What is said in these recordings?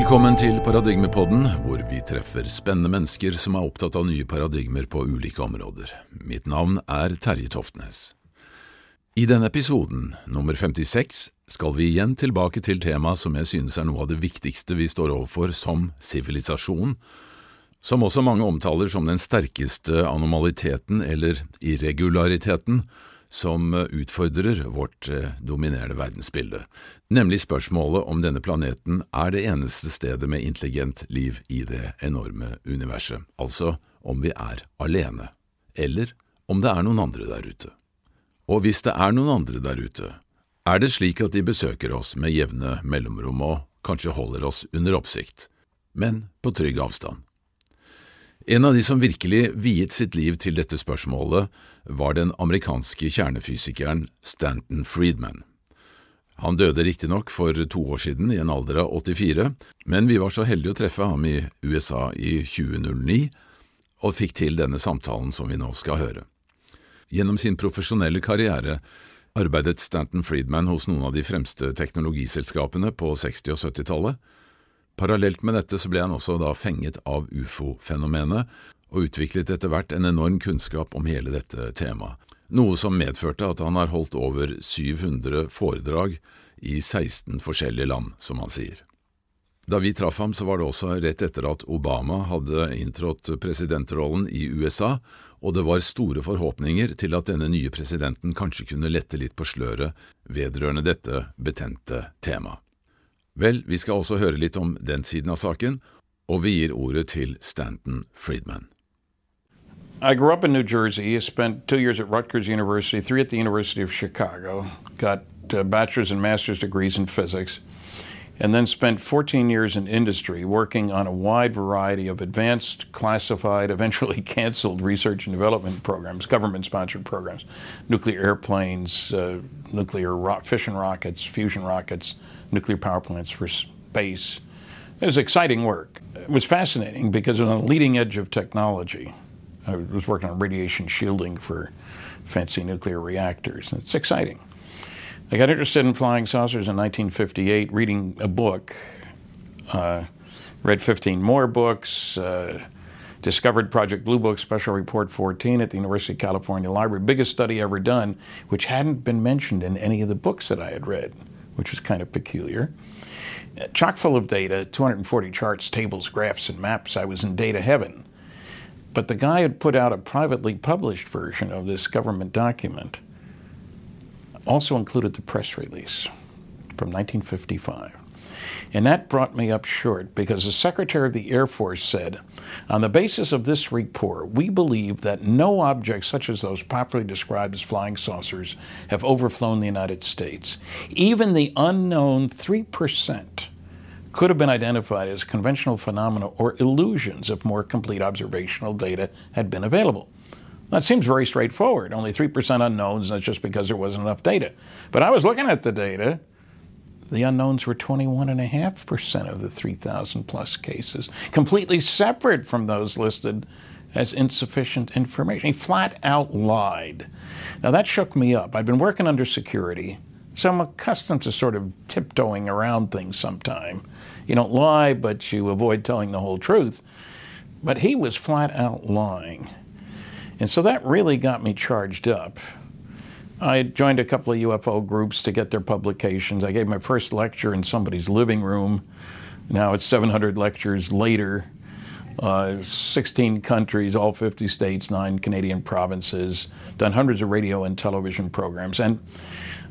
Velkommen til Paradigmepodden, hvor vi treffer spennende mennesker som er opptatt av nye paradigmer på ulike områder. Mitt navn er Terje Toftnes. I denne episoden, nummer 56, skal vi igjen tilbake til temaet som jeg synes er noe av det viktigste vi står overfor som sivilisasjon, som også mange omtaler som den sterkeste anomaliteten eller irregulariteten som utfordrer vårt eh, dominerende verdensbilde, nemlig spørsmålet om denne planeten er det eneste stedet med intelligent liv i det enorme universet, altså om vi er alene, eller om det er noen andre der ute. Og hvis det er noen andre der ute, er det slik at de besøker oss med jevne mellomrom og kanskje holder oss under oppsikt, men på trygg avstand. En av de som virkelig viet sitt liv til dette spørsmålet, var den amerikanske kjernefysikeren Stanton Friedman. Han døde riktignok for to år siden, i en alder av 84, men vi var så heldige å treffe ham i USA i 2009, og fikk til denne samtalen som vi nå skal høre. Gjennom sin profesjonelle karriere arbeidet Stanton Friedman hos noen av de fremste teknologiselskapene på 60- og 70-tallet, Parallelt med dette ble han også da fenget av ufo-fenomenet, og utviklet etter hvert en enorm kunnskap om hele dette temaet, noe som medførte at han har holdt over 700 foredrag i 16 forskjellige land, som han sier. Da vi traff ham, så var det også rett etter at Obama hadde inntrådt presidentrollen i USA, og det var store forhåpninger til at denne nye presidenten kanskje kunne lette litt på sløret vedrørende dette betente temaet. Vel, vi skal også høre litt om den siden av saken, og vi gir ordet til Stanton Friedman. I grew up in New Jersey. I spent two years at Rutgers University, three at the University of Chicago, got uh, bachelor's and master's degrees in physics, and then spent 14 years in industry working on a wide variety of advanced, classified, eventually canceled research and development programs, government sponsored programs, nuclear airplanes, uh, nuclear ro- fission rockets, fusion rockets, nuclear power plants for space. It was exciting work. It was fascinating because it was on the leading edge of technology. I was working on radiation shielding for fancy nuclear reactors. It's exciting. I got interested in flying saucers in 1958, reading a book. Uh, read 15 more books. Uh, discovered Project Blue Book Special Report 14 at the University of California Library, biggest study ever done, which hadn't been mentioned in any of the books that I had read which was kind of peculiar. Chock full of data, 240 charts, tables, graphs, and maps. I was in data heaven. But the guy had put out a privately published version of this government document, also included the press release from 1955. And that brought me up short because the Secretary of the Air Force said, on the basis of this report, we believe that no objects such as those popularly described as flying saucers have overflown the United States. Even the unknown 3% could have been identified as conventional phenomena or illusions if more complete observational data had been available. That seems very straightforward. Only 3% unknowns, and that's just because there wasn't enough data. But I was looking at the data, the unknowns were 21.5% of the 3,000 plus cases, completely separate from those listed as insufficient information. He flat out lied. Now that shook me up. I'd been working under security, so I'm accustomed to sort of tiptoeing around things sometime. You don't lie, but you avoid telling the whole truth. But he was flat out lying. And so that really got me charged up. I joined a couple of UFO groups to get their publications. I gave my first lecture in somebody's living room. Now it's 700 lectures later, uh, 16 countries, all 50 states, nine Canadian provinces, done hundreds of radio and television programs. And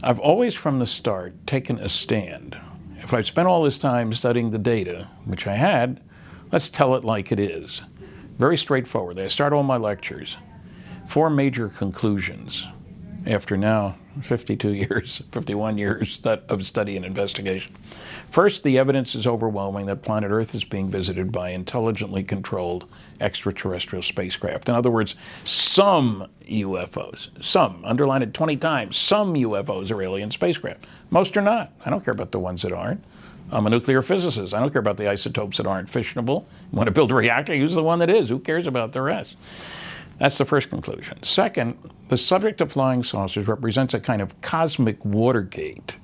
I've always from the start taken a stand. If I've spent all this time studying the data, which I had, let's tell it like it is. Very straightforward. I start all my lectures. Four major conclusions after now 52 years, 51 years of study and investigation. First, the evidence is overwhelming that planet Earth is being visited by intelligently controlled extraterrestrial spacecraft. In other words, some UFOs, some, underline it 20 times, some UFOs are alien spacecraft. Most are not. I don't care about the ones that aren't. I'm a nuclear physicist. I don't care about the isotopes that aren't fissionable. You want to build a reactor? Use the one that is. Who cares about the rest? That's the first conclusion. Second, the subject of flying saucers represents a kind of cosmic Watergate.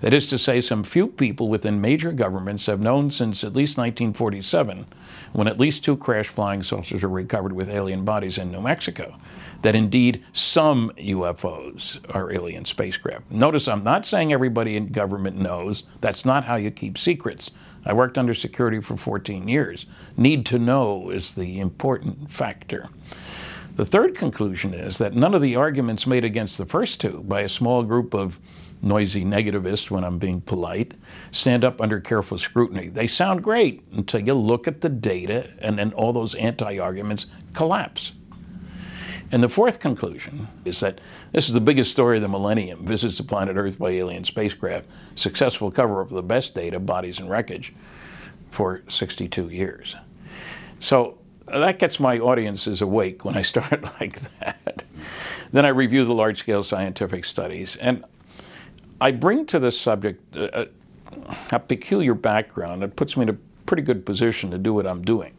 That is to say, some few people within major governments have known since at least 1947, when at least two crash flying saucers were recovered with alien bodies in New Mexico, that indeed some UFOs are alien spacecraft. Notice I'm not saying everybody in government knows. That's not how you keep secrets. I worked under security for 14 years. Need to know is the important factor. The third conclusion is that none of the arguments made against the first two by a small group of noisy negativists, when I'm being polite, stand up under careful scrutiny. They sound great until you look at the data and then all those anti arguments collapse. And the fourth conclusion is that this is the biggest story of the millennium visits to planet Earth by alien spacecraft, successful cover up of the best data, bodies, and wreckage for 62 years. So that gets my audiences awake when I start like that. Then I review the large scale scientific studies. And I bring to this subject a, a peculiar background that puts me in a pretty good position to do what I'm doing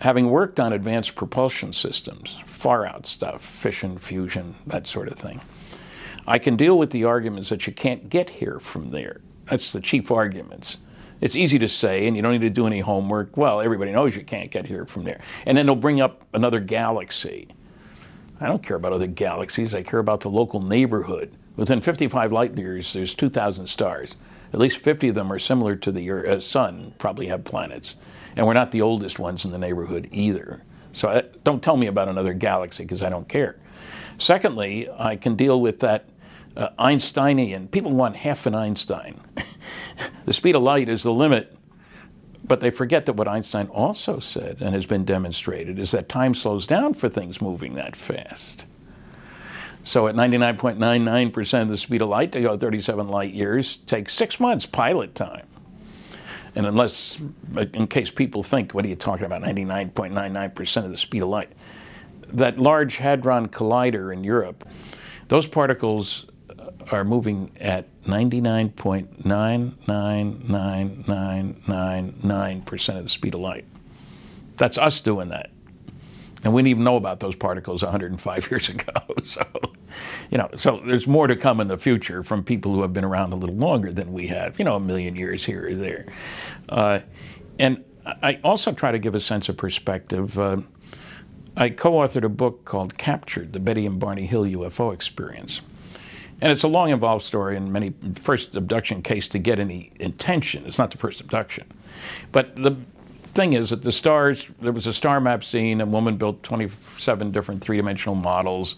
having worked on advanced propulsion systems, far out stuff, fission, fusion, that sort of thing, I can deal with the arguments that you can't get here from there. That's the chief arguments. It's easy to say, and you don't need to do any homework. Well, everybody knows you can't get here from there. And then they'll bring up another galaxy. I don't care about other galaxies, I care about the local neighborhood. Within 55 light years, there's 2,000 stars. At least 50 of them are similar to the uh, sun, probably have planets. And we're not the oldest ones in the neighborhood either. So uh, don't tell me about another galaxy because I don't care. Secondly, I can deal with that uh, Einsteinian. People want half an Einstein. the speed of light is the limit. But they forget that what Einstein also said and has been demonstrated is that time slows down for things moving that fast. So at 99.99% of the speed of light to go 37 light years takes six months pilot time. And unless, in case people think, what are you talking about, 99.99% of the speed of light? That Large Hadron Collider in Europe, those particles are moving at 99.999999% of the speed of light. That's us doing that. And we didn't even know about those particles 105 years ago. So, you know, so there's more to come in the future from people who have been around a little longer than we have, you know, a million years here or there. Uh, and I also try to give a sense of perspective. Uh, I co authored a book called Captured The Betty and Barney Hill UFO Experience. And it's a long, involved story in many first abduction case to get any intention. It's not the first abduction. But the thing is that the stars, there was a star map scene, a woman built 27 different three dimensional models.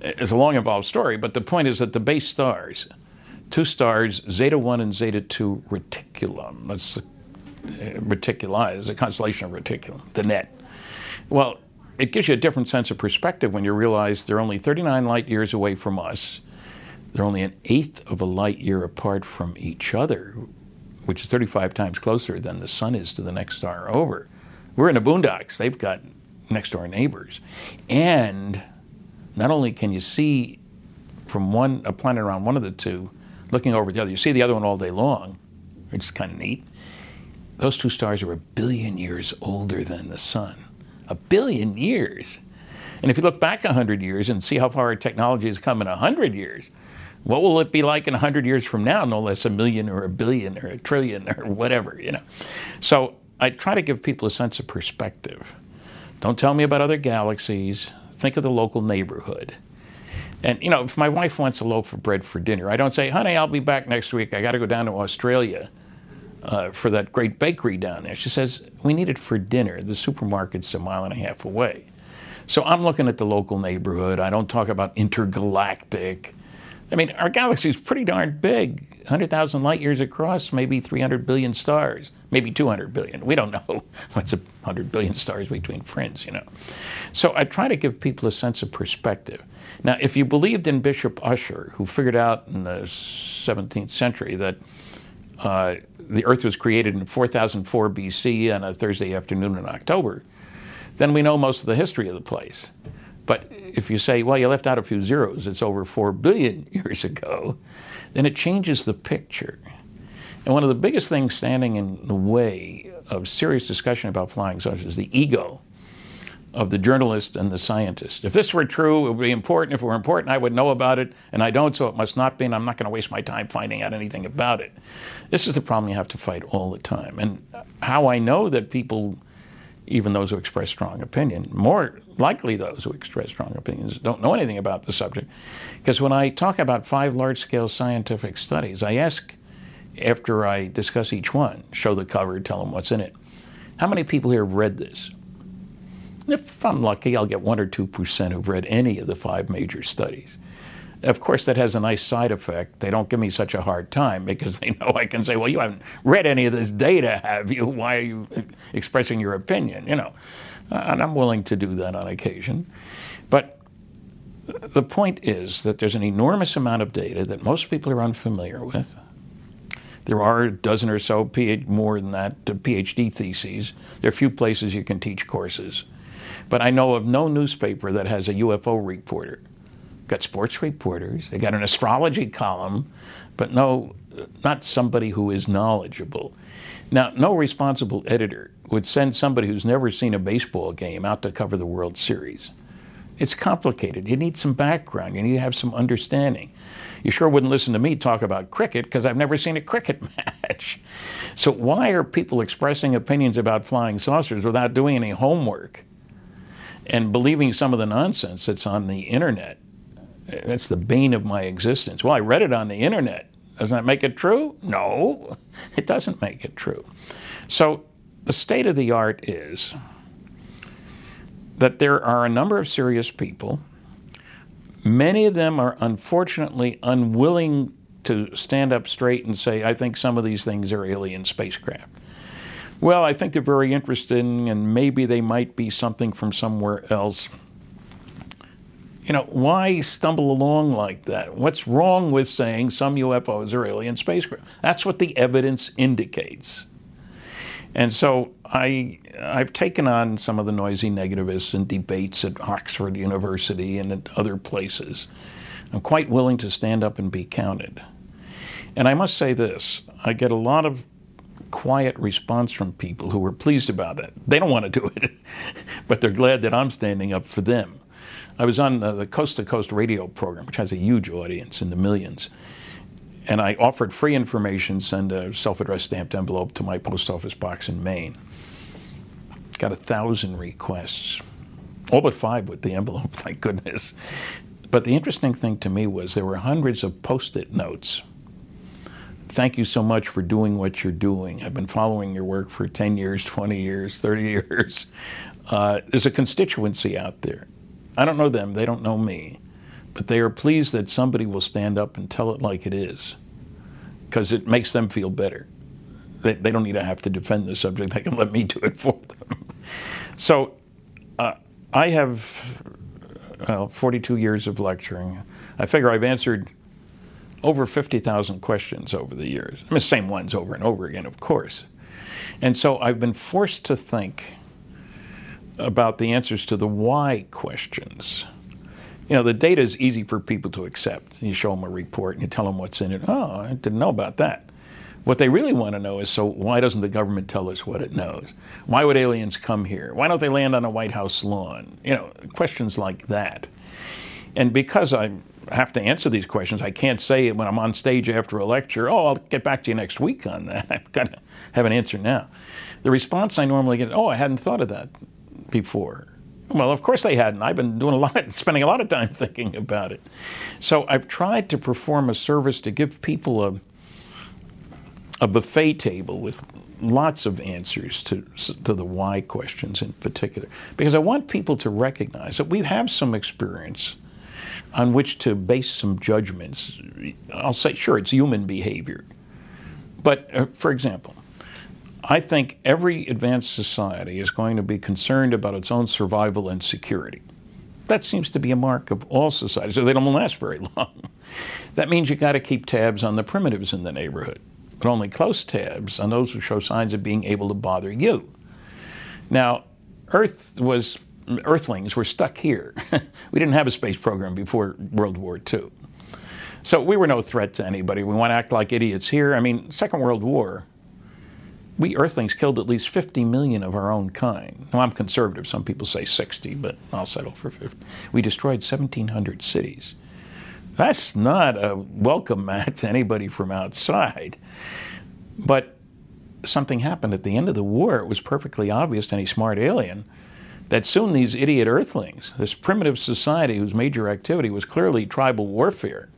It's a long, involved story, but the point is that the base stars, two stars, Zeta 1 and Zeta 2 Reticulum, that's uh, Reticuli, is a constellation of Reticulum, the net. Well, it gives you a different sense of perspective when you realize they're only 39 light years away from us. They're only an eighth of a light year apart from each other, which is 35 times closer than the sun is to the next star over. We're in the boondocks. They've got next door neighbors. And not only can you see from one a planet around one of the two looking over the other, you see the other one all day long, which is kind of neat. Those two stars are a billion years older than the sun. A billion years. And if you look back 100 years and see how far our technology has come in 100 years, what will it be like in 100 years from now? No less a million or a billion or a trillion or whatever, you know. So I try to give people a sense of perspective. Don't tell me about other galaxies. Think of the local neighborhood. And, you know, if my wife wants a loaf of bread for dinner, I don't say, honey, I'll be back next week. I got to go down to Australia uh, for that great bakery down there. She says, we need it for dinner. The supermarket's a mile and a half away. So I'm looking at the local neighborhood. I don't talk about intergalactic. I mean, our galaxy is pretty darn big 100,000 light years across, maybe 300 billion stars, maybe 200 billion. We don't know what's 100 billion stars between friends, you know. So I try to give people a sense of perspective. Now, if you believed in Bishop Ussher, who figured out in the 17th century that uh, the Earth was created in 4004 BC on a Thursday afternoon in October, then we know most of the history of the place. But if you say, well, you left out a few zeros, it's over 4 billion years ago, then it changes the picture. And one of the biggest things standing in the way of serious discussion about flying saucers is the ego of the journalist and the scientist. If this were true, it would be important. If it were important, I would know about it, and I don't, so it must not be, and I'm not going to waste my time finding out anything about it. This is the problem you have to fight all the time. And how I know that people, even those who express strong opinion, more likely those who express strong opinions, don't know anything about the subject. Because when I talk about five large scale scientific studies, I ask after I discuss each one, show the cover, tell them what's in it. How many people here have read this? If I'm lucky, I'll get 1 or 2% who've read any of the five major studies. Of course, that has a nice side effect. They don't give me such a hard time because they know I can say, well, you haven't read any of this data, have you? Why are you expressing your opinion? You know, and I'm willing to do that on occasion. But the point is that there's an enormous amount of data that most people are unfamiliar with. There are a dozen or so, more than that, uh, PhD theses. There are few places you can teach courses. But I know of no newspaper that has a UFO reporter. Got sports reporters, they got an astrology column, but no, not somebody who is knowledgeable. Now, no responsible editor would send somebody who's never seen a baseball game out to cover the World Series. It's complicated. You need some background. You need to have some understanding. You sure wouldn't listen to me talk about cricket because I've never seen a cricket match. So, why are people expressing opinions about flying saucers without doing any homework? and believing some of the nonsense that's on the internet. That's the bane of my existence. Well, I read it on the internet. Doesn't that make it true? No, it doesn't make it true. So, the state of the art is that there are a number of serious people. Many of them are unfortunately unwilling to stand up straight and say, I think some of these things are alien spacecraft. Well, I think they're very interesting, and maybe they might be something from somewhere else. You know, why stumble along like that? What's wrong with saying some UFOs are alien spacecraft? That's what the evidence indicates. And so I, I've taken on some of the noisy negativists and debates at Oxford University and at other places. I'm quite willing to stand up and be counted. And I must say this I get a lot of quiet response from people who are pleased about it. They don't want to do it, but they're glad that I'm standing up for them. I was on the Coast to Coast radio program, which has a huge audience in the millions. And I offered free information, send a self addressed stamped envelope to my post office box in Maine. Got a thousand requests, all but five with the envelope, thank goodness. But the interesting thing to me was there were hundreds of post it notes thank you so much for doing what you're doing. I've been following your work for 10 years, 20 years, 30 years. Uh, there's a constituency out there. I don't know them, they don't know me, but they are pleased that somebody will stand up and tell it like it is because it makes them feel better. They, they don't need to have to defend the subject, they can let me do it for them. So uh, I have 42 years of lecturing. I figure I've answered over 50,000 questions over the years. I mean, the same ones over and over again, of course. And so I've been forced to think about the answers to the why questions. You know, the data is easy for people to accept. You show them a report and you tell them what's in it. Oh, I didn't know about that. What they really want to know is so why doesn't the government tell us what it knows? Why would aliens come here? Why don't they land on a White House lawn? You know, questions like that. And because I'm have to answer these questions. I can't say it when I'm on stage after a lecture, oh, I'll get back to you next week on that. I've got to have an answer now. The response I normally get, oh, I hadn't thought of that before. Well, of course they hadn't. I've been doing a lot, of, spending a lot of time thinking about it. So I've tried to perform a service to give people a, a buffet table with lots of answers to, to the why questions in particular, because I want people to recognize that we have some experience on which to base some judgments. I'll say, sure, it's human behavior. But uh, for example, I think every advanced society is going to be concerned about its own survival and security. That seems to be a mark of all societies, so they don't last very long. that means you got to keep tabs on the primitives in the neighborhood, but only close tabs on those who show signs of being able to bother you. Now, Earth was Earthlings were stuck here. we didn't have a space program before World War II. So we were no threat to anybody. We want to act like idiots here. I mean, Second World War, we Earthlings killed at least 50 million of our own kind. Now, I'm conservative. Some people say 60, but I'll settle for 50. We destroyed 1,700 cities. That's not a welcome mat to anybody from outside. But something happened at the end of the war. It was perfectly obvious to any smart alien that soon these idiot Earthlings, this primitive society whose major activity was clearly tribal warfare,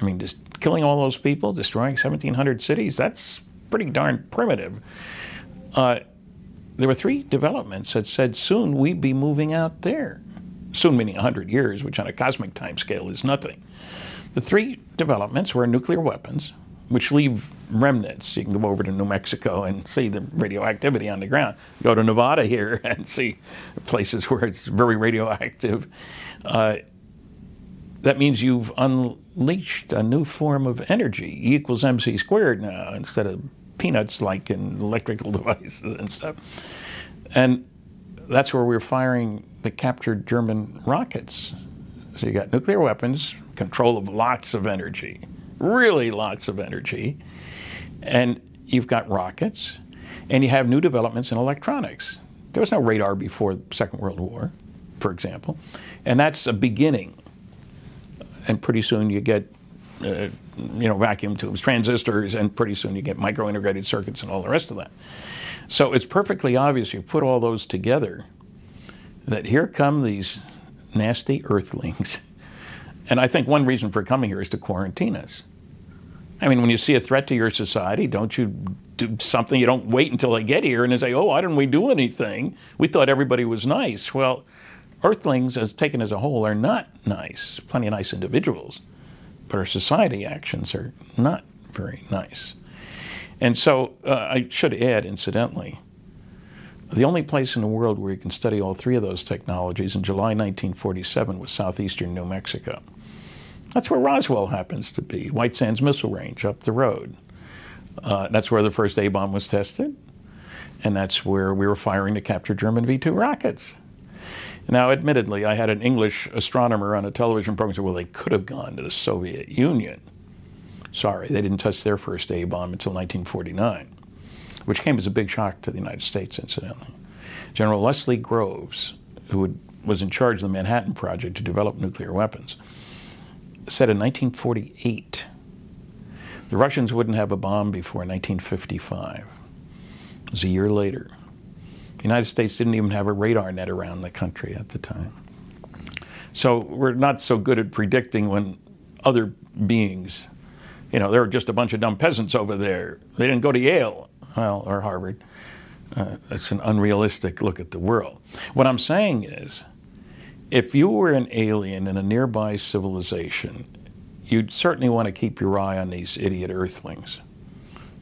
I mean, just killing all those people, destroying 1,700 cities, that's pretty darn primitive. Uh, there were three developments that said soon we'd be moving out there. Soon meaning 100 years, which on a cosmic timescale is nothing. The three developments were nuclear weapons, which leave remnants. You can go over to New Mexico and see the radioactivity on the ground. Go to Nevada here and see places where it's very radioactive. Uh, that means you've unleashed a new form of energy. E equals mc squared now instead of peanuts like in electrical devices and stuff. And that's where we're firing the captured German rockets. So you got nuclear weapons, control of lots of energy, really lots of energy, and you've got rockets, and you have new developments in electronics. There was no radar before the Second World War, for example, and that's a beginning and pretty soon you get uh, you know vacuum tubes, transistors, and pretty soon you get micro integrated circuits and all the rest of that. So it's perfectly obvious you put all those together that here come these nasty earthlings. And I think one reason for coming here is to quarantine us. I mean, when you see a threat to your society, don't you do something? You don't wait until they get here and they say, oh, why didn't we do anything? We thought everybody was nice. Well, Earthlings, as taken as a whole, are not nice. Plenty of nice individuals, but our society actions are not very nice. And so uh, I should add, incidentally, the only place in the world where you can study all three of those technologies in July 1947 was southeastern New Mexico. That's where Roswell happens to be, White Sands Missile Range up the road. Uh, that's where the first A bomb was tested, and that's where we were firing to capture German V 2 rockets. Now, admittedly, I had an English astronomer on a television program say, well, they could have gone to the Soviet Union. Sorry, they didn't test their first A bomb until 1949, which came as a big shock to the United States, incidentally. General Leslie Groves, who would, was in charge of the Manhattan Project to develop nuclear weapons, said in 1948 the Russians wouldn't have a bomb before 1955. It was a year later. The United States didn't even have a radar net around the country at the time. So we're not so good at predicting when other beings, you know, there were just a bunch of dumb peasants over there. They didn't go to Yale, well, or Harvard. Uh, it's an unrealistic look at the world. What I'm saying is, if you were an alien in a nearby civilization, you'd certainly want to keep your eye on these idiot earthlings.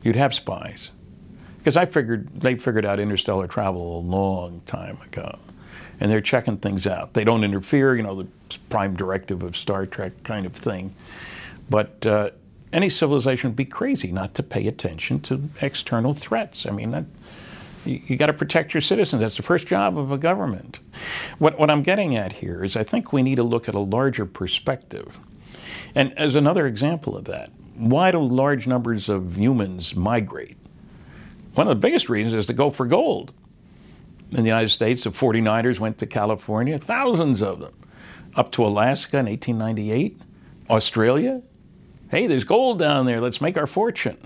You'd have spies. Because I figured they figured out interstellar travel a long time ago. And they're checking things out. They don't interfere, you know, the prime directive of Star Trek kind of thing. But uh, any civilization would be crazy not to pay attention to external threats. I mean, that, you, you got to protect your citizens. That's the first job of a government. What, what I'm getting at here is I think we need to look at a larger perspective. And as another example of that, why do large numbers of humans migrate? One of the biggest reasons is to go for gold. In the United States, the 49ers went to California, thousands of them, up to Alaska in 1898, Australia. Hey, there's gold down there, let's make our fortune.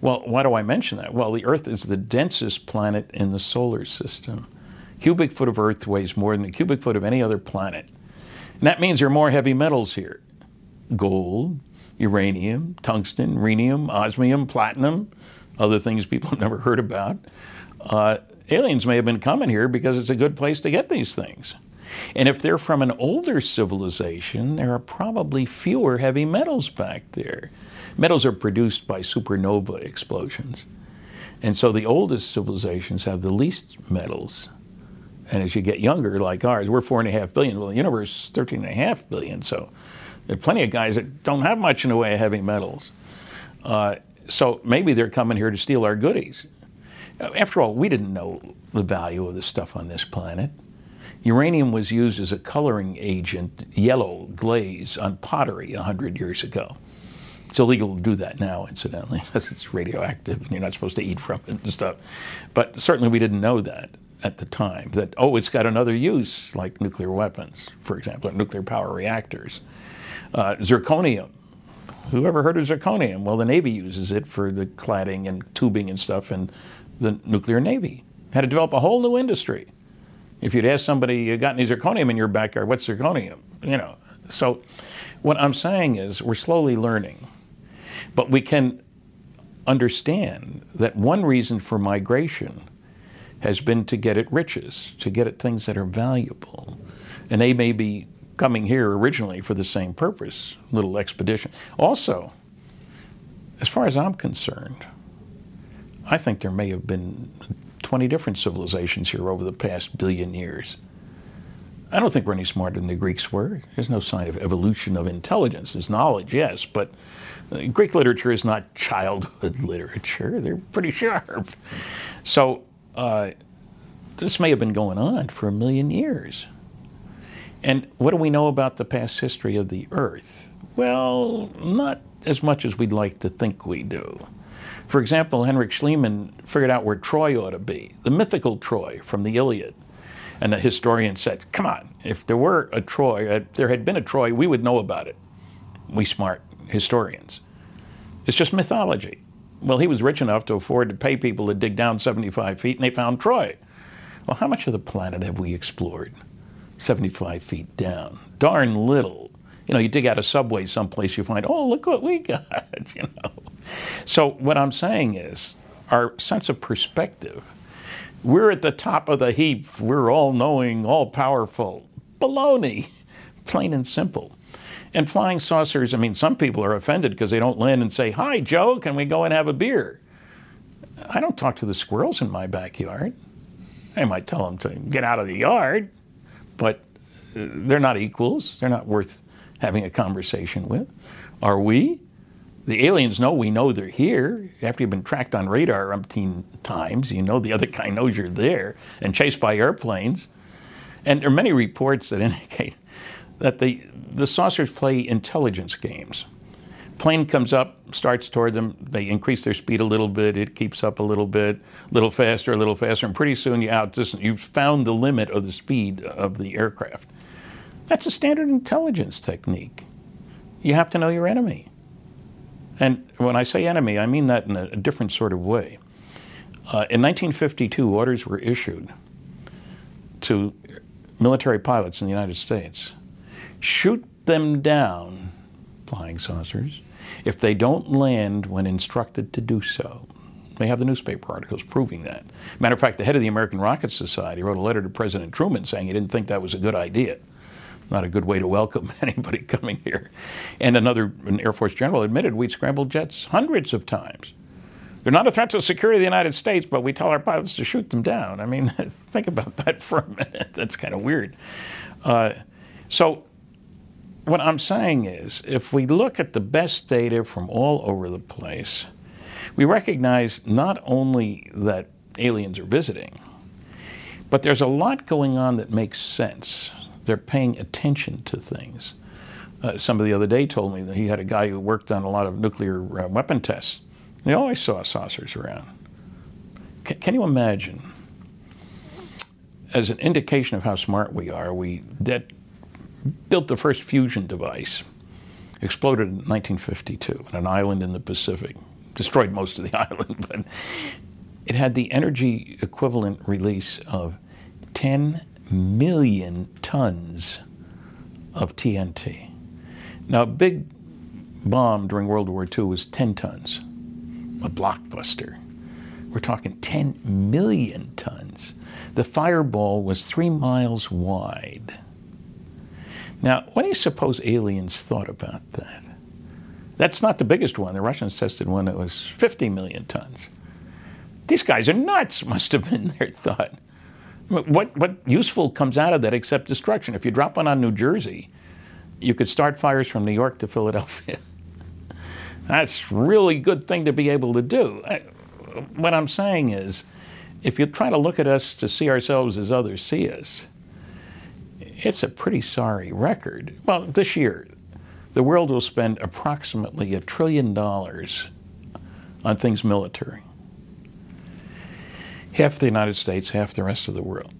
Well, why do I mention that? Well, the Earth is the densest planet in the solar system. Cubic foot of Earth weighs more than a cubic foot of any other planet. And that means there are more heavy metals here gold, uranium, tungsten, rhenium, osmium, platinum, other things people have never heard about. Uh, aliens may have been coming here because it's a good place to get these things. And if they're from an older civilization, there are probably fewer heavy metals back there. Metals are produced by supernova explosions. And so the oldest civilizations have the least metals. And as you get younger, like ours, we're four and a half billion. Well, the universe is 13 and a half billion. So there are plenty of guys that don't have much in the way of heavy metals. Uh, so maybe they're coming here to steal our goodies. After all, we didn't know the value of the stuff on this planet. Uranium was used as a coloring agent, yellow glaze, on pottery 100 years ago. It's illegal to do that now, incidentally, because it's radioactive and you're not supposed to eat from it and stuff. But certainly we didn't know that at the time that, oh, it's got another use, like nuclear weapons, for example, or nuclear power reactors. Uh, zirconium. Who ever heard of zirconium? Well, the Navy uses it for the cladding and tubing and stuff in the nuclear Navy. Had to develop a whole new industry. If you'd ask somebody, you got any zirconium in your backyard? What's zirconium? You know. So, what I'm saying is, we're slowly learning, but we can understand that one reason for migration has been to get at riches, to get at things that are valuable. And they may be coming here originally for the same purpose, little expedition. Also, as far as I'm concerned, I think there may have been 20 different civilizations here over the past billion years. I don't think we're any smarter than the Greeks were. There's no sign of evolution of intelligence. There's knowledge, yes, but Greek literature is not childhood literature. They're pretty sharp. So uh, this may have been going on for a million years. And what do we know about the past history of the Earth? Well, not as much as we'd like to think we do. For example, Heinrich Schliemann figured out where Troy ought to be, the mythical Troy from the Iliad. And the historian said, Come on, if there were a Troy, uh, if there had been a Troy, we would know about it. We smart historians. It's just mythology. Well, he was rich enough to afford to pay people to dig down 75 feet, and they found Troy. Well, how much of the planet have we explored? 75 feet down. Darn little. You know, you dig out a subway someplace, you find, oh, look what we got, you know. So, what I'm saying is, our sense of perspective, we're at the top of the heap. We're all knowing, all powerful. Baloney, plain and simple. And flying saucers, I mean, some people are offended because they don't land and say, Hi, Joe, can we go and have a beer? I don't talk to the squirrels in my backyard. I might tell them to get out of the yard, but uh, they're not equals. They're not worth having a conversation with. Are we? The aliens know we know they're here. After you've been tracked on radar umpteen times, you know the other guy knows you're there and chased by airplanes. And there are many reports that indicate that the, the saucers play intelligence games. Plane comes up, starts toward them, they increase their speed a little bit, it keeps up a little bit, a little faster, a little faster, and pretty soon you outdistance, you've found the limit of the speed of the aircraft. That's a standard intelligence technique. You have to know your enemy. And when I say enemy, I mean that in a, different sort of way. Uh, in 1952, orders were issued to military pilots in the United States shoot them down, flying saucers, if they don't land when instructed to do so. They have the newspaper articles proving that. Matter of fact, the head of the American Rocket Society wrote a letter to President Truman saying he didn't think that was a good idea. Not a good way to welcome anybody coming here. And another an Air Force general admitted we'd scrambled jets hundreds of times. They're not a threat to the security of the United States, but we tell our pilots to shoot them down. I mean, think about that for a minute. That's kind of weird. Uh, so what I'm saying is, if we look at the best data from all over the place, we recognize not only that aliens are visiting, but there's a lot going on that makes sense. They're paying attention to things. Uh, somebody the other day told me that he had a guy who worked on a lot of nuclear uh, weapon tests. He always saw saucers around. C- can you imagine? As an indication of how smart we are, we de- built the first fusion device. Exploded in 1952 on an island in the Pacific. Destroyed most of the island, but it had the energy equivalent release of 10 million tons of TNT. Now, a big bomb during World War II was 10 tons, a blockbuster. We're talking 10 million tons. The fireball was three miles wide. Now, what do you suppose aliens thought about that? That's not the biggest one. The Russians tested one that was 50 million tons. These guys are nuts, must have been their thought. What, what useful comes out of that except destruction? If you drop one on New Jersey, you could start fires from New York to Philadelphia. That's really good thing to be able to do. What I'm saying is, if you try to look at us to see ourselves as others see us, it's a pretty sorry record. Well, this year, the world will spend approximately a trillion dollars on things military. Half the United States, half the rest of the world.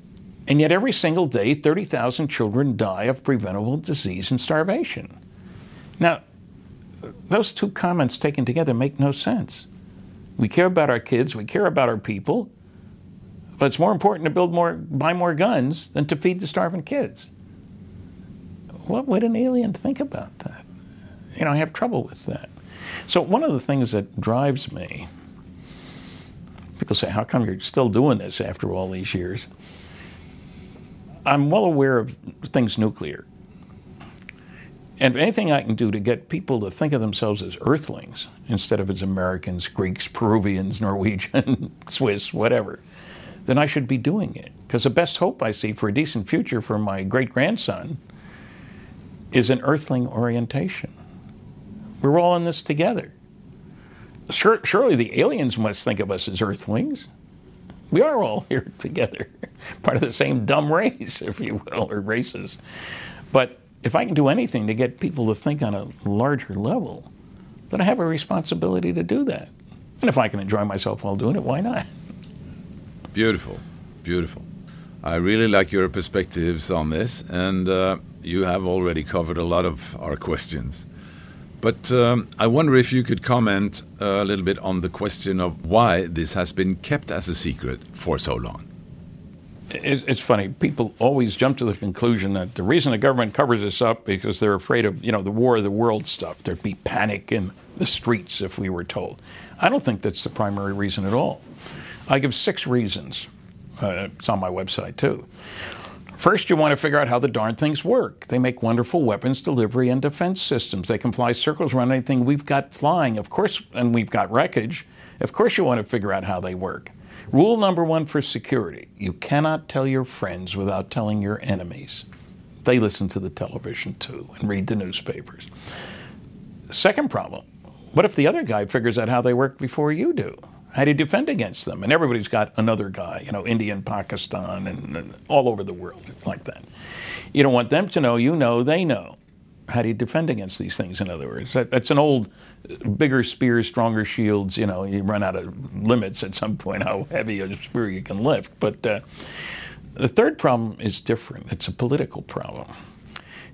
And yet, every single day, 30,000 children die of preventable disease and starvation. Now, those two comments taken together make no sense. We care about our kids, we care about our people, but it's more important to build more, buy more guns than to feed the starving kids. What would an alien think about that? You know, I have trouble with that. So, one of the things that drives me, people say, How come you're still doing this after all these years? I'm well aware of things nuclear. And anything I can do to get people to think of themselves as earthlings instead of as Americans, Greeks, Peruvians, Norwegian, Swiss, whatever, then I should be doing it. Because the best hope I see for a decent future for my great grandson is an earthling orientation. We're all in this together. Sure, surely the aliens must think of us as earthlings. We are all here together, part of the same dumb race, if you will, or races. But if I can do anything to get people to think on a larger level, then I have a responsibility to do that. And if I can enjoy myself while doing it, why not? Beautiful, beautiful. I really like your perspectives on this, and uh, you have already covered a lot of our questions. But um, I wonder if you could comment a little bit on the question of why this has been kept as a secret for so long it's funny. People always jump to the conclusion that the reason the government covers this up because they're afraid of, you know, the war of the world stuff. There'd be panic in the streets if we were told. I don't think that's the primary reason at all. I give six reasons. Uh, it's on my website too. First, you want to figure out how the darn things work. They make wonderful weapons delivery and defense systems. They can fly circles around anything we've got flying, of course, and we've got wreckage. Of course, you want to figure out how they work. Rule number one for security you cannot tell your friends without telling your enemies. They listen to the television too and read the newspapers. Second problem what if the other guy figures out how they work before you do? How do you defend against them? And everybody's got another guy, you know, India and Pakistan and, and all over the world like that. You don't want them to know you know they know. How do you defend against these things, in other words? That, that's an old bigger spears, stronger shields. You know, you run out of limits at some point how heavy a spear you can lift. But uh, the third problem is different. It's a political problem.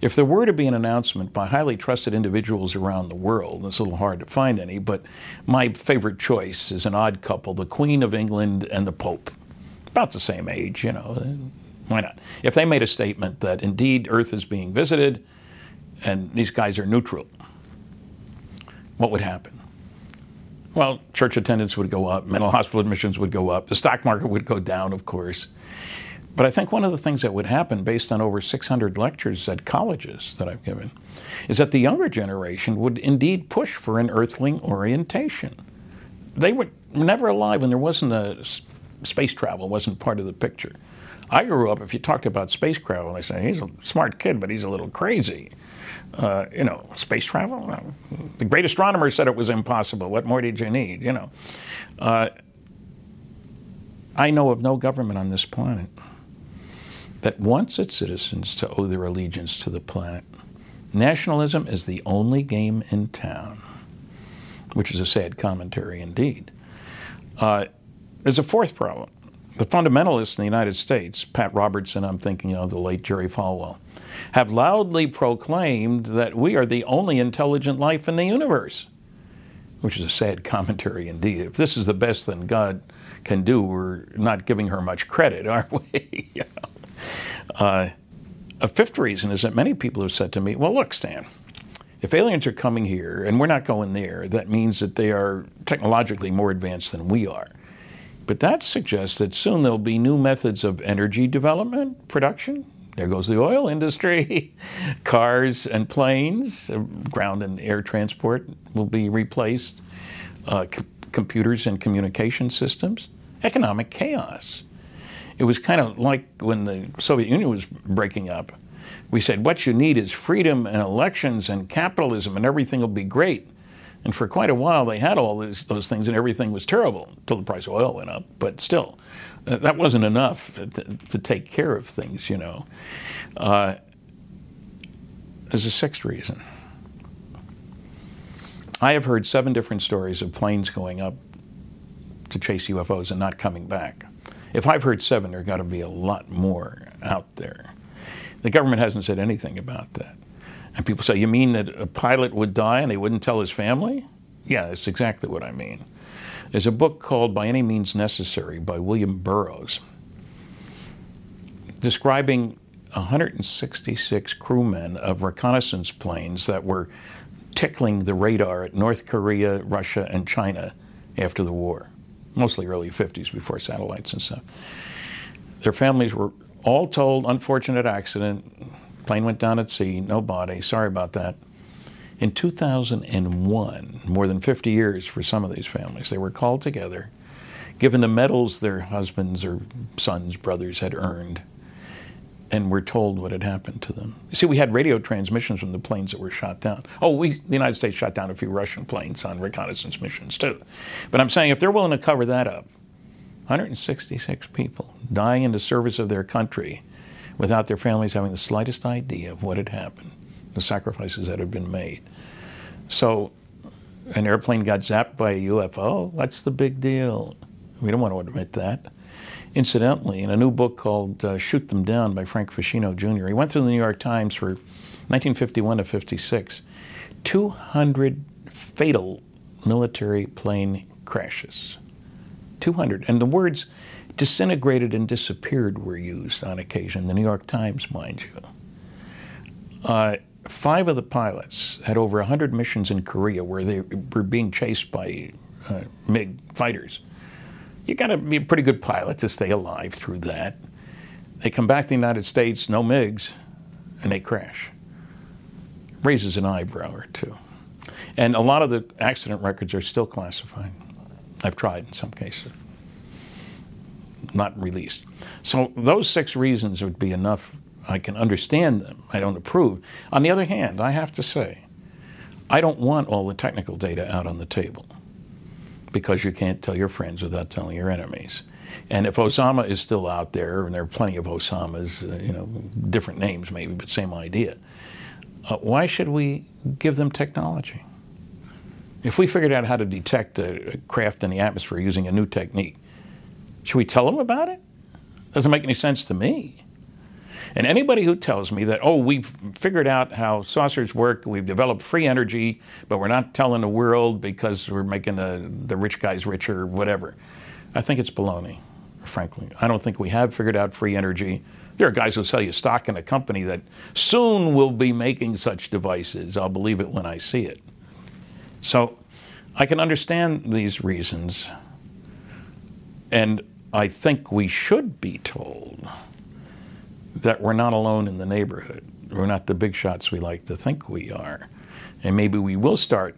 If there were to be an announcement by highly trusted individuals around the world, it's a little hard to find any, but my favorite choice is an odd couple, the Queen of England and the Pope. About the same age, you know. Why not? If they made a statement that indeed Earth is being visited and these guys are neutral, what would happen? Well, church attendance would go up, mental hospital admissions would go up, the stock market would go down, of course. But I think one of the things that would happen, based on over 600 lectures at colleges that I've given, is that the younger generation would indeed push for an earthling orientation. They were never alive when there wasn't a space travel, wasn't part of the picture. I grew up, if you talked about space travel, I say, he's a smart kid, but he's a little crazy. Uh, you know, space travel. The great astronomer said it was impossible. What more did you need? You know, uh, I know of no government on this planet that wants its citizens to owe their allegiance to the planet. Nationalism is the only game in town, which is a sad commentary indeed. Uh, there's a fourth problem. The fundamentalists in the United States, Pat Robertson, I'm thinking of the late Jerry Falwell, have loudly proclaimed that we are the only intelligent life in the universe, which is a sad commentary indeed. If this is the best that God can do, we're not giving her much credit, are we? you know? Uh, a fifth reason is that many people have said to me, well, look, Stan, if aliens are coming here and we're not going there, that means that they are technologically more advanced than we are. But that suggests that soon there'll be new methods of energy development, production, there goes the oil industry. Cars and planes, uh, ground and air transport will be replaced. Uh, c- computers and communication systems. Economic chaos. It was kind of like when the Soviet Union was breaking up. We said, what you need is freedom and elections and capitalism, and everything will be great. And for quite a while, they had all those, those things, and everything was terrible until the price of oil went up. But still, uh, that wasn't enough to, to, take care of things, you know. Uh, there's a sixth reason. I have heard seven different stories of planes going up to chase UFOs and not coming back. If I've heard seven, there got to be a lot more out there. The government hasn't said anything about that. And people say, You mean that a pilot would die and they wouldn't tell his family? Yeah, that's exactly what I mean. There's a book called By Any Means Necessary by William Burrows describing 166 crewmen of reconnaissance planes that were tickling the radar at North Korea, Russia, and China after the war, mostly early 50s before satellites and stuff. Their families were all told, unfortunate accident, plane went down at sea, no body, sorry about that. In 2001, more than 50 years for some of these families, they were called together, given the medals their husbands or sons, brothers had earned, and we were told what had happened to them. You see, we had radio transmissions from the planes that were shot down. Oh, we, the United States shot down a few Russian planes on reconnaissance missions too. But I'm saying if they're willing to cover that up, 166 people dying in the service of their country without their families having the slightest idea of what had happened, the sacrifices that had been made. So, an airplane got zapped by a UFO. What's the big deal? We don't want to admit that. Incidentally, in a new book called uh, Shoot Them Down by Frank Feschino Jr., he went through the New York Times for 1951 to 56, 200 fatal military plane crashes. 200. And the words disintegrated and disappeared were used on occasion, the New York Times, mind you. Uh, five of the pilots had over 100 missions in Korea where they were being chased by uh, MiG fighters you got to be a pretty good pilot to stay alive through that. They come back to the United States, no MiGs, and they crash. Raises an eyebrow or two. And a lot of the accident records are still classified. I've tried in some cases, not released. So those six reasons would be enough. I can understand them. I don't approve. On the other hand, I have to say, I don't want all the technical data out on the table because you can't tell your friends without telling your enemies. And if Osama is still out there, and there are plenty of Osamas, uh, you know, different names maybe, but same idea, uh, why should we give them technology? If we figured out how to detect a craft in the atmosphere using a new technique, should we tell them about it? Doesn't make any sense to me. And anybody who tells me that, oh, we've figured out how saucers work, we've developed free energy, but we're not telling the world because we're making the, the rich guys richer whatever, I think it's baloney, frankly. I don't think we have figured out free energy. There are guys who sell you stock in a company that soon will be making such devices. I'll believe it when I see it. So I can understand these reasons, and I think we should be told that we're not alone in the neighborhood. We're not the big shots we like to think we are. And maybe we will start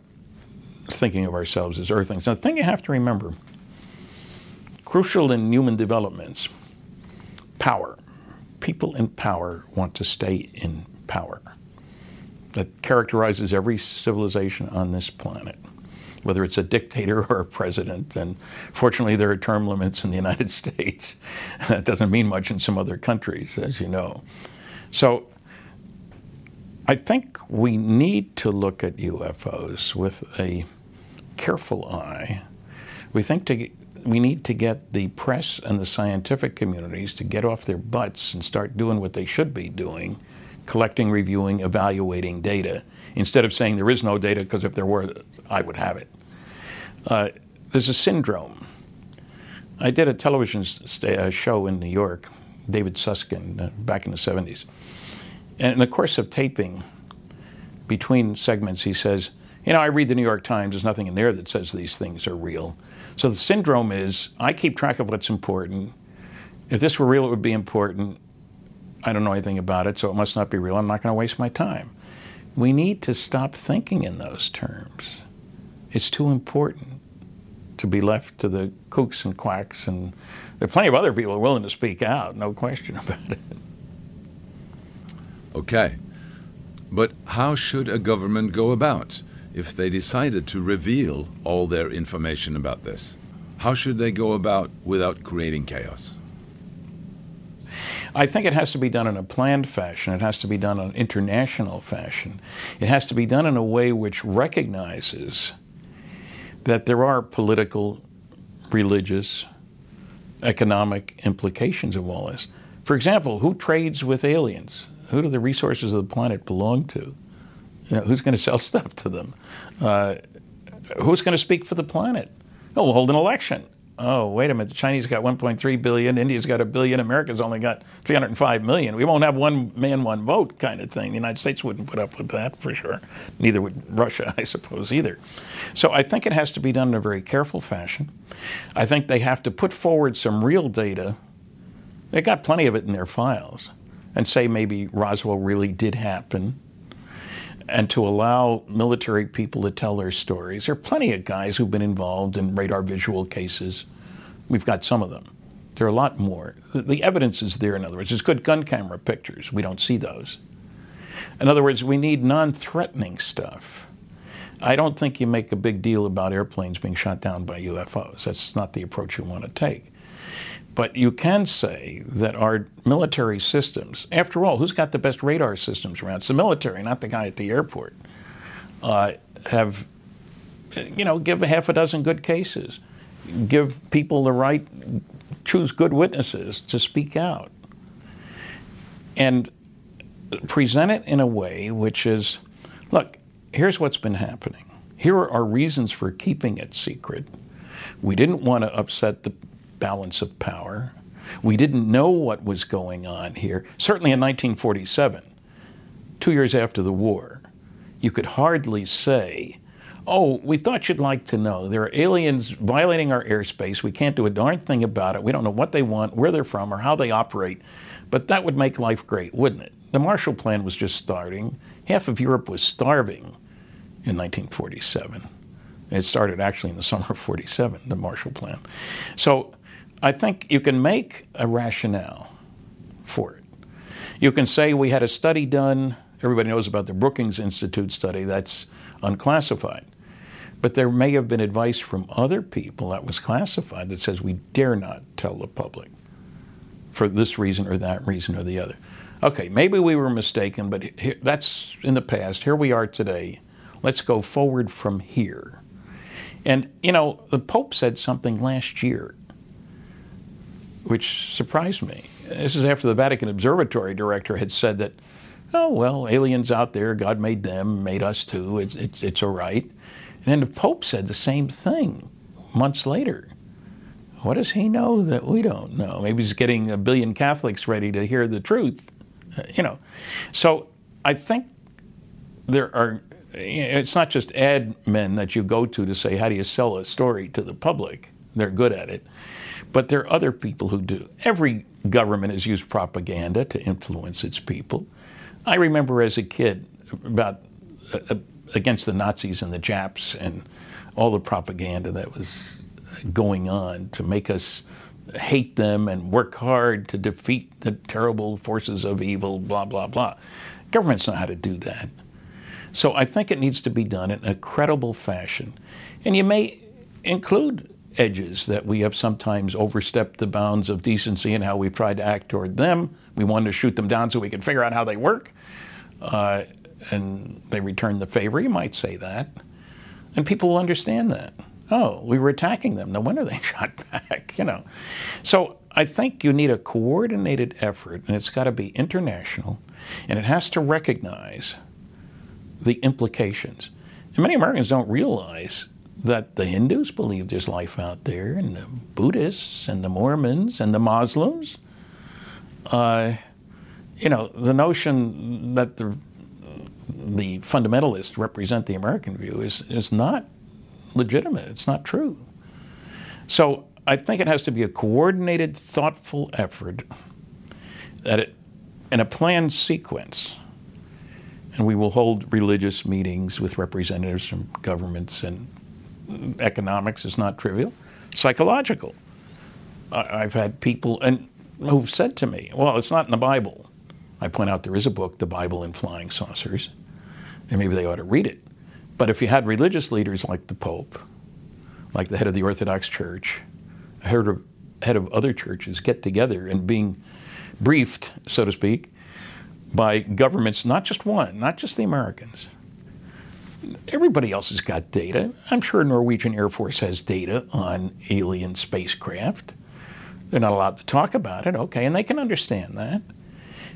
thinking of ourselves as earthlings. Now, the thing you have to remember crucial in human developments power. People in power want to stay in power. That characterizes every civilization on this planet whether it's a dictator or a president. And fortunately, there are term limits in the United States. that doesn't mean much in some other countries, as you know. So I think we need to look at UFOs with a careful eye. We think to, we need to get the press and the scientific communities to get off their butts and start doing what they should be doing collecting, reviewing, evaluating data, instead of saying there is no data because if there were, I would have it. Uh, there's a syndrome. I did a television uh, show in New York, David Susskind, uh, back in the 70s. And in the course of taping, between segments, he says, You know, I read the New York Times, there's nothing in there that says these things are real. So the syndrome is I keep track of what's important. If this were real, it would be important. I don't know anything about it, so it must not be real. I'm not going to waste my time. We need to stop thinking in those terms. It's too important to be left to the kooks and quacks, and there are plenty of other people willing to speak out, no question about it. Okay. But how should a government go about if they decided to reveal all their information about this? How should they go about without creating chaos? I think it has to be done in a planned fashion. It has to be done in an international fashion. It has to be done in a way which recognizes that there are political, religious, economic implications of all this. For example, who trades with aliens? Who do the resources of the planet belong to? You know, who's going to sell stuff to them? Uh, who's going to speak for the planet? Oh, we'll hold an election. Oh, wait a minute. The Chinese got 1.3 billion. India's got a billion. America's only got 305 million. We won't have one man, one vote kind of thing. The United States wouldn't put up with that for sure. Neither would Russia, I suppose, either. So I think it has to be done in a very careful fashion. I think they have to put forward some real data. They got plenty of it in their files, and say maybe Roswell really did happen and to allow military people to tell their stories. There are plenty of guys who've been involved in radar visual cases. We've got some of them. There are a lot more. The, evidence is there, in other words. There's good gun camera pictures. We don't see those. In other words, we need non threatening stuff. I don't think you make a big deal about airplanes being shot down by UFOs. That's not the approach you want to take. But you can say that our military systems, after all, who's got the best radar systems around? It's the military, not the guy at the airport, uh, have, you know, give a half a dozen good cases, give people the right, choose good witnesses to speak out, and present it in a way which is look, here's what's been happening. Here are our reasons for keeping it secret. We didn't want to upset the balance of power. We didn't know what was going on here. Certainly in 1947, two years after the war, you could hardly say, Oh, we thought you'd like to know. There are aliens violating our airspace. We can't do a darn thing about it. We don't know what they want, where they're from, or how they operate. But that would make life great, wouldn't it? The Marshall Plan was just starting. Half of Europe was starving in 1947. It started actually in the summer of 47, the Marshall Plan. So I think you can make a rationale for it. You can say we had a study done, everybody knows about the Brookings Institute study, that's unclassified. But there may have been advice from other people that was classified that says we dare not tell the public for this reason or that reason or the other. Okay, maybe we were mistaken, but here, that's in the past. Here we are today. Let's go forward from here. And, you know, the Pope said something last year which surprised me. This is after the Vatican Observatory director had said that, oh, well, aliens out there, God made them, made us too, it's, it's, it's all right. And then the Pope said the same thing months later. What does he know that we don't know? Maybe he's getting a billion Catholics ready to hear the truth, uh, you know. So I think there are, it's not just ad men that you go to to say, how do you sell a story to the public? They're good at it. But there are other people who do. Every government has used propaganda to influence its people. I remember as a kid about uh, uh, against the Nazis and the Japs and all the propaganda that was going on to make us hate them and work hard to defeat the terrible forces of evil, blah, blah, blah. Governments know how to do that. So I think it needs to be done in a credible fashion. And you may include edges that we have sometimes overstepped the bounds of decency and how we've tried to act toward them. We wanted to shoot them down so we could figure out how they work. Uh, and they return the favor, you might say that. And people will understand that. Oh, we were attacking them. No wonder they shot back, you know. So I think you need a coordinated effort, and it's got to be international, and it has to recognize the implications. And many Americans don't realize that the Hindus believe there's life out there, and the Buddhists, and the Mormons, and the Muslims. Uh, you know, the notion that the, the fundamentalists represent the American view is, is not legitimate. It's not true. So I think it has to be a coordinated, thoughtful effort that it, in a planned sequence. And we will hold religious meetings with representatives from governments and economics is not trivial, psychological. I've had people and who've said to me, "Well, it's not in the Bible." I point out there is a book, The Bible and Flying Saucers, and maybe they ought to read it. But if you had religious leaders like the Pope, like the head of the Orthodox Church, head of, head of other churches get together and being briefed, so to speak, by governments, not just one, not just the Americans, everybody else has got data. I'm sure Norwegian Air Force has data on alien spacecraft. They're not allowed to talk about it, okay, and they can understand that.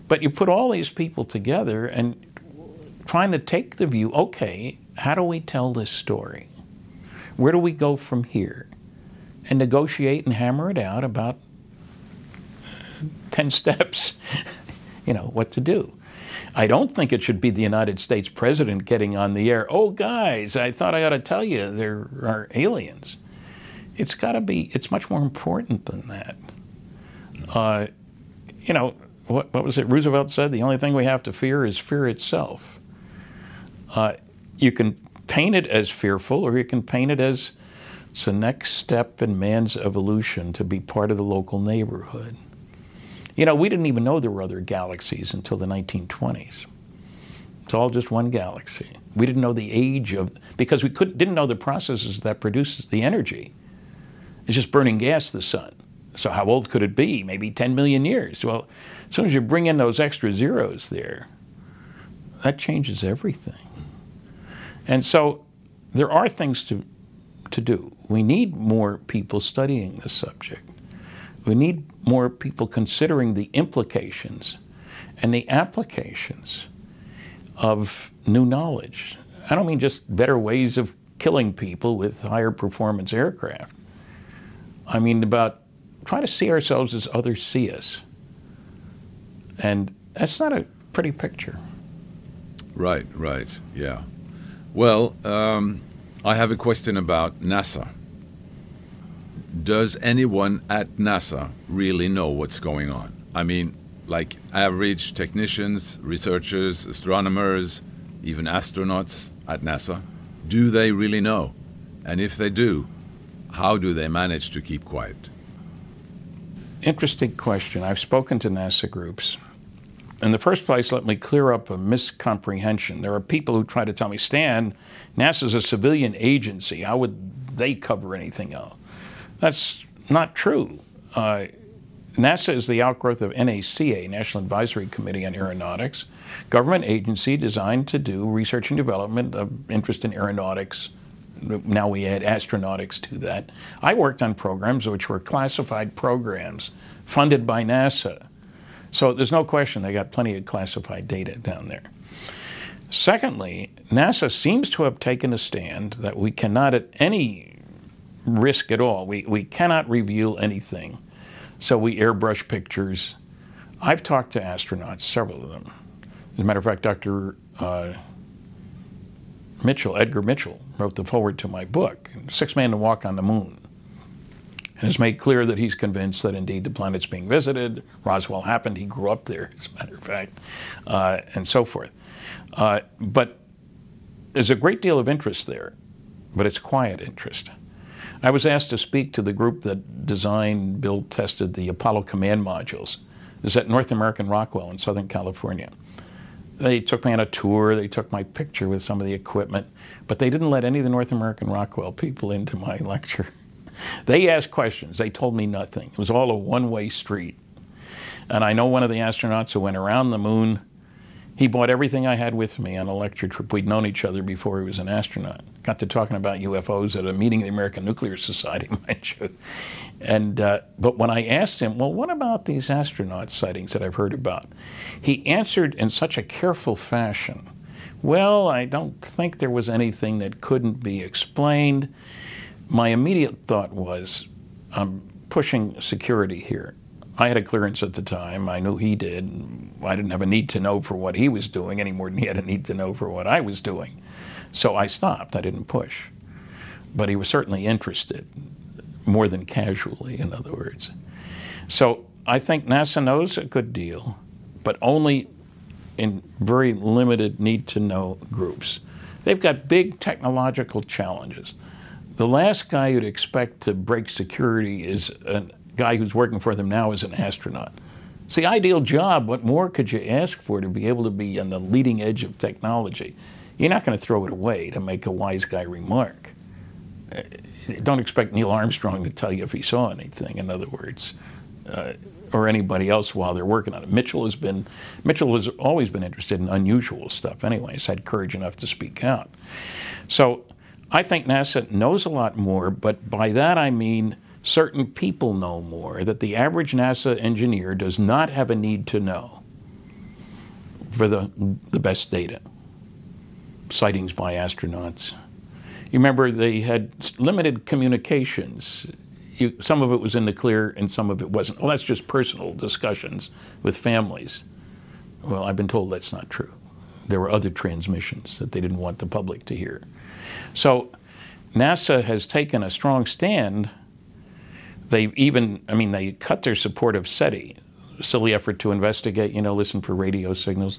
But you put all these people together and trying to take the view, okay, how do we tell this story? Where do we go from here? And negotiate and hammer it out about 10 steps, you know, what to do. I don't think it should be the United States president getting on the air. Oh, guys, I thought I ought to tell you there are aliens. It's got to be, it's much more important than that. Uh, you know, what, what, was it Roosevelt said? The only thing we have to fear is fear itself. Uh, you can paint it as fearful, or you can paint it as it's the next step in man's evolution to be part of the local neighborhood. You know, we didn't even know there were other galaxies until the 1920s. It's all just one galaxy. We didn't know the age of, because we could, didn't know the processes that produces the energy. It's just burning gas, the sun. So how old could it be? Maybe 10 million years. Well, as soon as you bring in those extra zeros there, that changes everything. And so there are things to, to do. We need more people studying this subject. We need more people considering the implications and the applications of new knowledge. I don't mean just better ways of killing people with higher performance aircraft. I mean about trying to see ourselves as others see us. And that's not a pretty picture. Right, right, yeah. Well, um, I have a question about NASA does anyone at NASA really know what's going on? I mean, like average technicians, researchers, astronomers, even astronauts at NASA, do they really know? And if they do, how do they manage to keep quiet? Interesting question. I've spoken to NASA groups. In the first place, let me clear up a miscomprehension. There are people who try to tell me, Stan, NASA's a civilian agency. How would they cover anything else? That's not true. Uh, NASA is the outgrowth of NACA, National Advisory Committee on Aeronautics, government agency designed to do research and development of interest in aeronautics. Now we add astronautics to that. I worked on programs which were classified programs funded by NASA. So there's no question they got plenty of classified data down there. Secondly, NASA seems to have taken a stand that we cannot at any risk at all. We, we cannot reveal anything. So we airbrush pictures. I've talked to astronauts, several of them. As a matter of fact, Dr. Uh, Mitchell, Edgar Mitchell, wrote the foreword to my book, Six Man to Walk on the Moon, and has made clear that he's convinced that indeed the planet's being visited. Roswell happened, he grew up there, as a matter of fact, uh, and so forth. Uh, but there's a great deal of interest there, but it's quiet interest. I was asked to speak to the group that designed, built, tested the Apollo command modules. It's at North American Rockwell in Southern California. They took me on a tour, they took my picture with some of the equipment, but they didn't let any of the North American Rockwell people into my lecture. They asked questions, they told me nothing. It was all a one way street. And I know one of the astronauts who went around the moon he bought everything I had with me on a lecture trip. We'd known each other before he was an astronaut. Got to talking about UFOs at a meeting of the American Nuclear Society, mind you. And uh, but when I asked him, well, what about these astronaut sightings that I've heard about? He answered in such a careful fashion. Well, I don't think there was anything that couldn't be explained. My immediate thought was, I'm pushing security here. I had a clearance at the time. I knew he did. I didn't have a need to know for what he was doing any more than he had a need to know for what I was doing. So I stopped. I didn't push. But he was certainly interested, more than casually, in other words. So I think NASA knows a good deal, but only in very limited need to know groups. They've got big technological challenges. The last guy you'd expect to break security is an guy who's working for them now is an astronaut. It's the ideal job. What more could you ask for to be able to be on the leading edge of technology? You're not going to throw it away to make a wise guy remark. Uh, don't expect Neil Armstrong to tell you if he saw anything, in other words. uh, or anybody else while they're working on it. Mitchell has been Mitchell has always been interested in unusual stuff. Anyway, he's had courage enough to speak out. So I think NASA knows a lot more, but by that I mean certain people know more. That the average NASA engineer does not have a need to know for the the best data. Sightings by astronauts. You remember they had limited communications you, some of it was in the clear and some of it wasn't. Well, that's just personal discussions with families. Well, I've been told that's not true. There were other transmissions that they didn't want the public to hear. So NASA has taken a strong stand. They even, I mean, they cut their support of SETI silly effort to investigate, you know, listen for radio signals.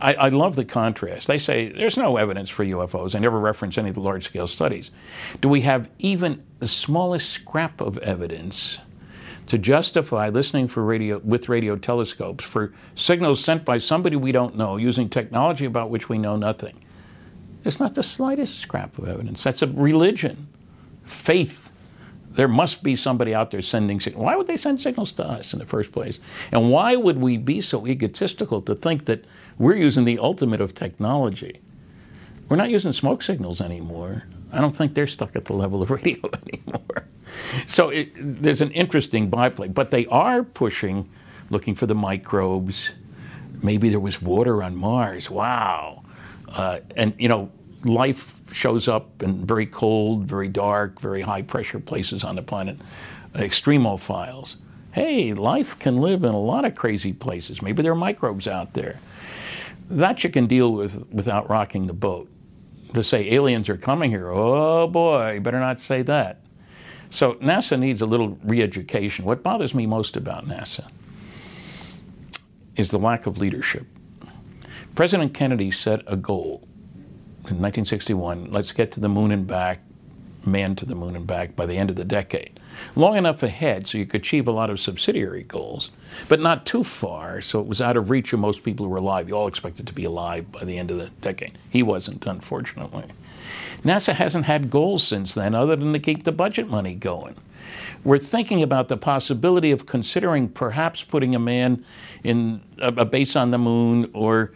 I, I, love the contrast. They say there's no evidence for UFOs. They never reference any of the large scale studies. Do we have even the smallest scrap of evidence to justify listening for radio with radio telescopes for signals sent by somebody we don't know using technology about which we know nothing? There's not the slightest scrap of evidence. That's a religion, faith there must be somebody out there sending signals. Why would they send signals to us in the first place? And why would we be so egotistical to think that we're using the ultimate of technology? We're not using smoke signals anymore. I don't think they're stuck at the level of radio anymore. So it, there's an interesting byplay, but they are pushing, looking for the microbes. Maybe there was water on Mars. Wow. Uh, and, you know, life shows up in very cold, very dark, very high pressure places on the planet, extremophiles. Hey, life can live in a lot of crazy places. Maybe there are microbes out there. That you can deal with without rocking the boat. To say aliens are coming here, oh boy, better not say that. So NASA needs a little re education. What bothers me most about NASA is the lack of leadership. President Kennedy set a goal in 1961, let's get to the moon and back, man to the moon and back by the end of the decade. Long enough ahead so you could achieve a lot of subsidiary goals, but not too far so it was out of reach of most people who were alive. You all expected to be alive by the end of the decade. He wasn't, unfortunately. NASA hasn't had goals since then other than to keep the budget money going. We're thinking about the possibility of considering perhaps putting a man in a, a base on the moon or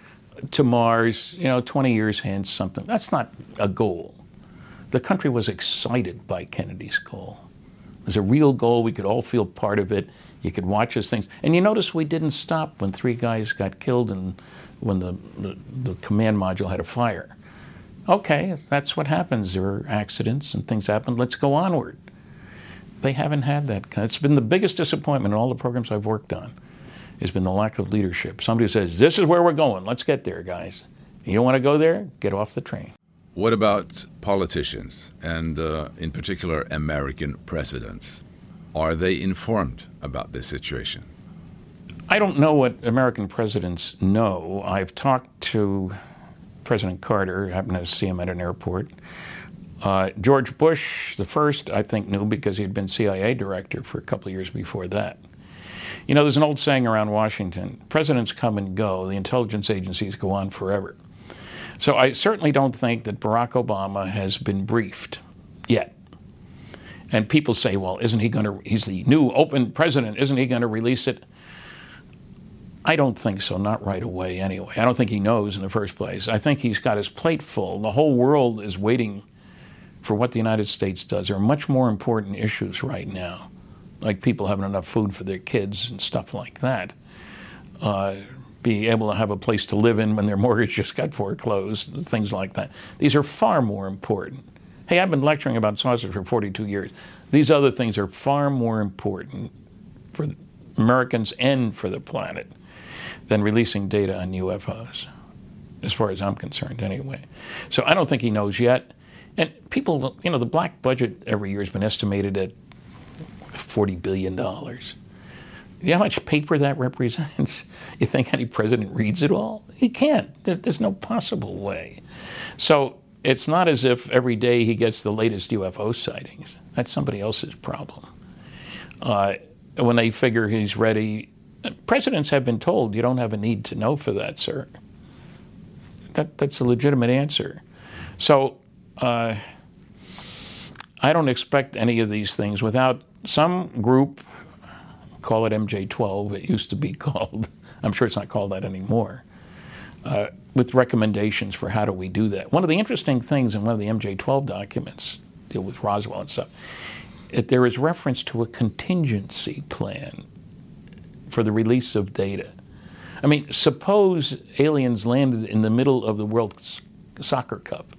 to Mars, you know, 20 years hence, something. That's not a goal. The country was excited by Kennedy's goal. It was a real goal. We could all feel part of it. You could watch as things. And you notice we didn't stop when three guys got killed and when the, the, the command module had a fire. Okay, that's what happens. There are accidents and things happen. Let's go onward. They haven't had that. It's been the biggest disappointment in all the programs I've worked on has been the lack of leadership. Somebody says, This is where we're going. Let's get there, guys. You don't want to go there? Get off the train. What about politicians, and uh, in particular, American presidents? Are they informed about this situation? I don't know what American presidents know. I've talked to President Carter, happened to see him at an airport. Uh, George Bush, the first, I think, knew because he had been CIA director for a couple of years before that. You know, there's an old saying around Washington presidents come and go, the intelligence agencies go on forever. So I certainly don't think that Barack Obama has been briefed yet. And people say, well, isn't he going to, he's the new open president, isn't he going to release it? I don't think so, not right away anyway. I don't think he knows in the first place. I think he's got his plate full. The whole world is waiting for what the United States does. There are much more important issues right now like people having enough food for their kids and stuff like that. Uh, be able to have a place to live in when their mortgage just got foreclosed, things like that. These are far more important. Hey, I've been lecturing about saucers for 42 years. These other things are far more important for Americans and for the planet than releasing data on UFOs, as far as I'm concerned, anyway. So I don't think he knows yet. And people, you know, the black budget every year has been estimated at $40 billion. You know how much paper that represents? You think any president reads it all? He can't. There's no possible way. So it's not as if every day he gets the latest UFO sightings. That's somebody else's problem. Uh, when they figure he's ready, presidents have been told you don't have a need to know for that, sir. That, that's a legitimate answer. So uh, I don't expect any of these things without some group call it MJ12. It used to be called, I'm sure it's not called that anymore, uh, with recommendations for how do we do that. One of the interesting things in one of the MJ12 documents, deal with Roswell and stuff, it, there is reference to a contingency plan for the release of data. I mean, suppose aliens landed in the middle of the World Soccer Cup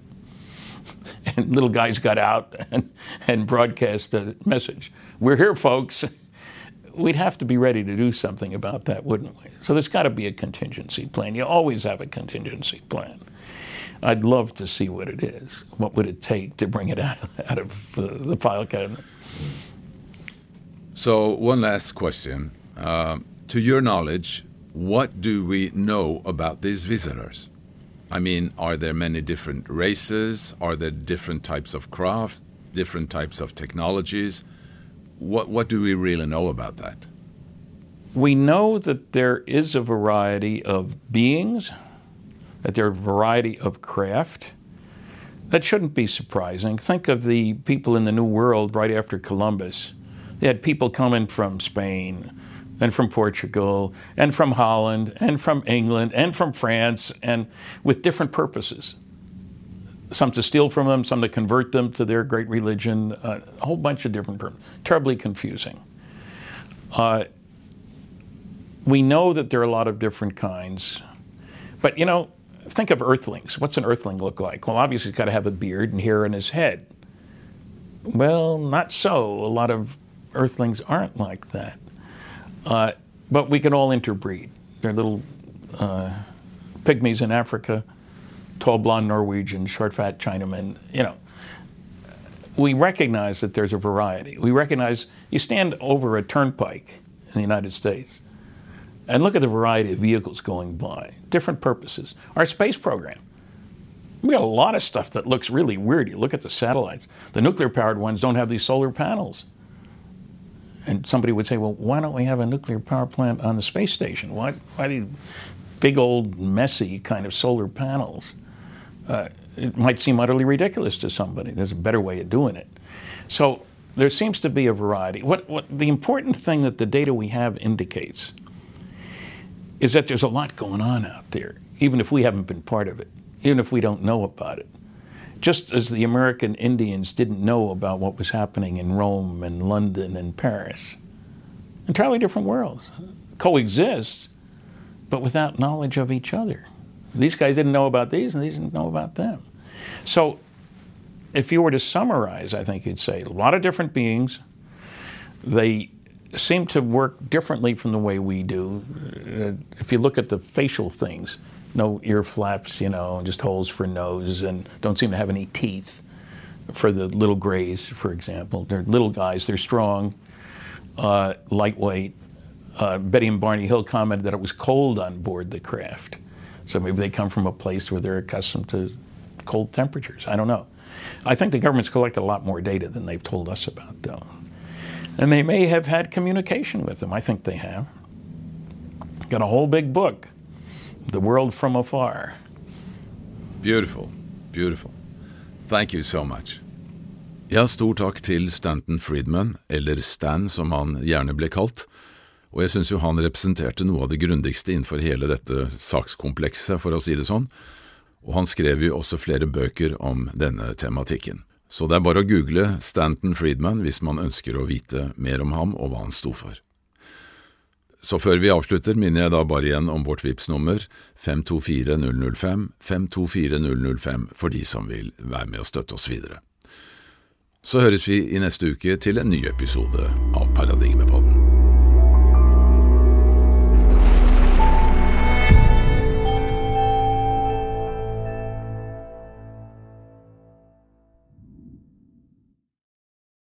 and little guys got out and, and broadcast a message. We're here, folks. We'd have to be ready to do something about that, wouldn't we? So there's got to be a contingency plan. You always have a contingency plan. I'd love to see what it is. What would it take to bring it out, out of uh, the file cabinet? So, one last question. Uh, to your knowledge, what do we know about these visitors? I mean, are there many different races? Are there different types of crafts, different types of technologies? What, what do we really know about that? We know that there is a variety of beings, that there are a variety of craft. That shouldn't be surprising. Think of the people in the New World right after Columbus. They had people coming from Spain, and from Portugal and from Holland and from England and from France and with different purposes. Some to steal from them, some to convert them to their great religion, uh, a whole bunch of different. Terribly confusing. Uh, we know that there are a lot of different kinds, but you know, think of earthlings. What's an earthling look like? Well, obviously, he's got to have a beard and hair in his head. Well, not so. A lot of earthlings aren't like that. Uh, but we can all interbreed. They're little uh, pygmies in Africa, tall blonde Norwegian, short fat Chinaman, you know, we recognize that there's a variety. We recognize you stand over a turnpike in the United States and look at the variety of vehicles going by, different purposes. Our space program. We got a lot of stuff that looks really weird. You look at the satellites. The nuclear powered ones don't have these solar panels and somebody would say, well, why don't we have a nuclear power plant on the space station? Why, why these big old messy kind of solar panels? Uh, it might seem utterly ridiculous to somebody. There's a better way of doing it. So there seems to be a variety. What, what the important thing that the data we have indicates is that there's a lot going on out there, even if we haven't been part of it, even if we don't know about it just as the American Indians didn't know about what was happening in Rome and London and Paris. Entirely different worlds. Coexist, but without knowledge of each other. These guys didn't know about these, and these didn't know about them. So, if you were to summarize, I think you'd say a lot of different beings. They seem to work differently from the way we do. Uh, if you look at the facial things, no ear flaps, you know, just holes for nose, and don't seem to have any teeth. For the little grays, for example, they're little guys. They're strong, uh, lightweight. Uh, Betty and Barney Hill commented that it was cold on board the craft, so maybe they come from a place where they're accustomed to cold temperatures. I don't know. I think the government's collected a lot more data than they've told us about, though. And they may have had communication with them. I think they have. Got a whole big book the world from afar. Beautiful. Beautiful. Thank you so much. Ja, stor takk til Stanton Friedman, eller Stan som han gjerne ble kalt, og jeg synes jo han representerte noe av det grundigste innenfor hele dette sakskomplekset, for å si det sånn, og han skrev jo også flere bøker om denne tematikken. Så det er bare å google Stanton Friedman hvis man ønsker å vite mer om ham og hva han sto for. Så før vi avslutter, minner jeg da bare igjen om vårt vips nummer 524005, 524005 for de som vil være med og støtte oss videre. Så høres vi i neste uke til en ny episode av Paradigmepodden.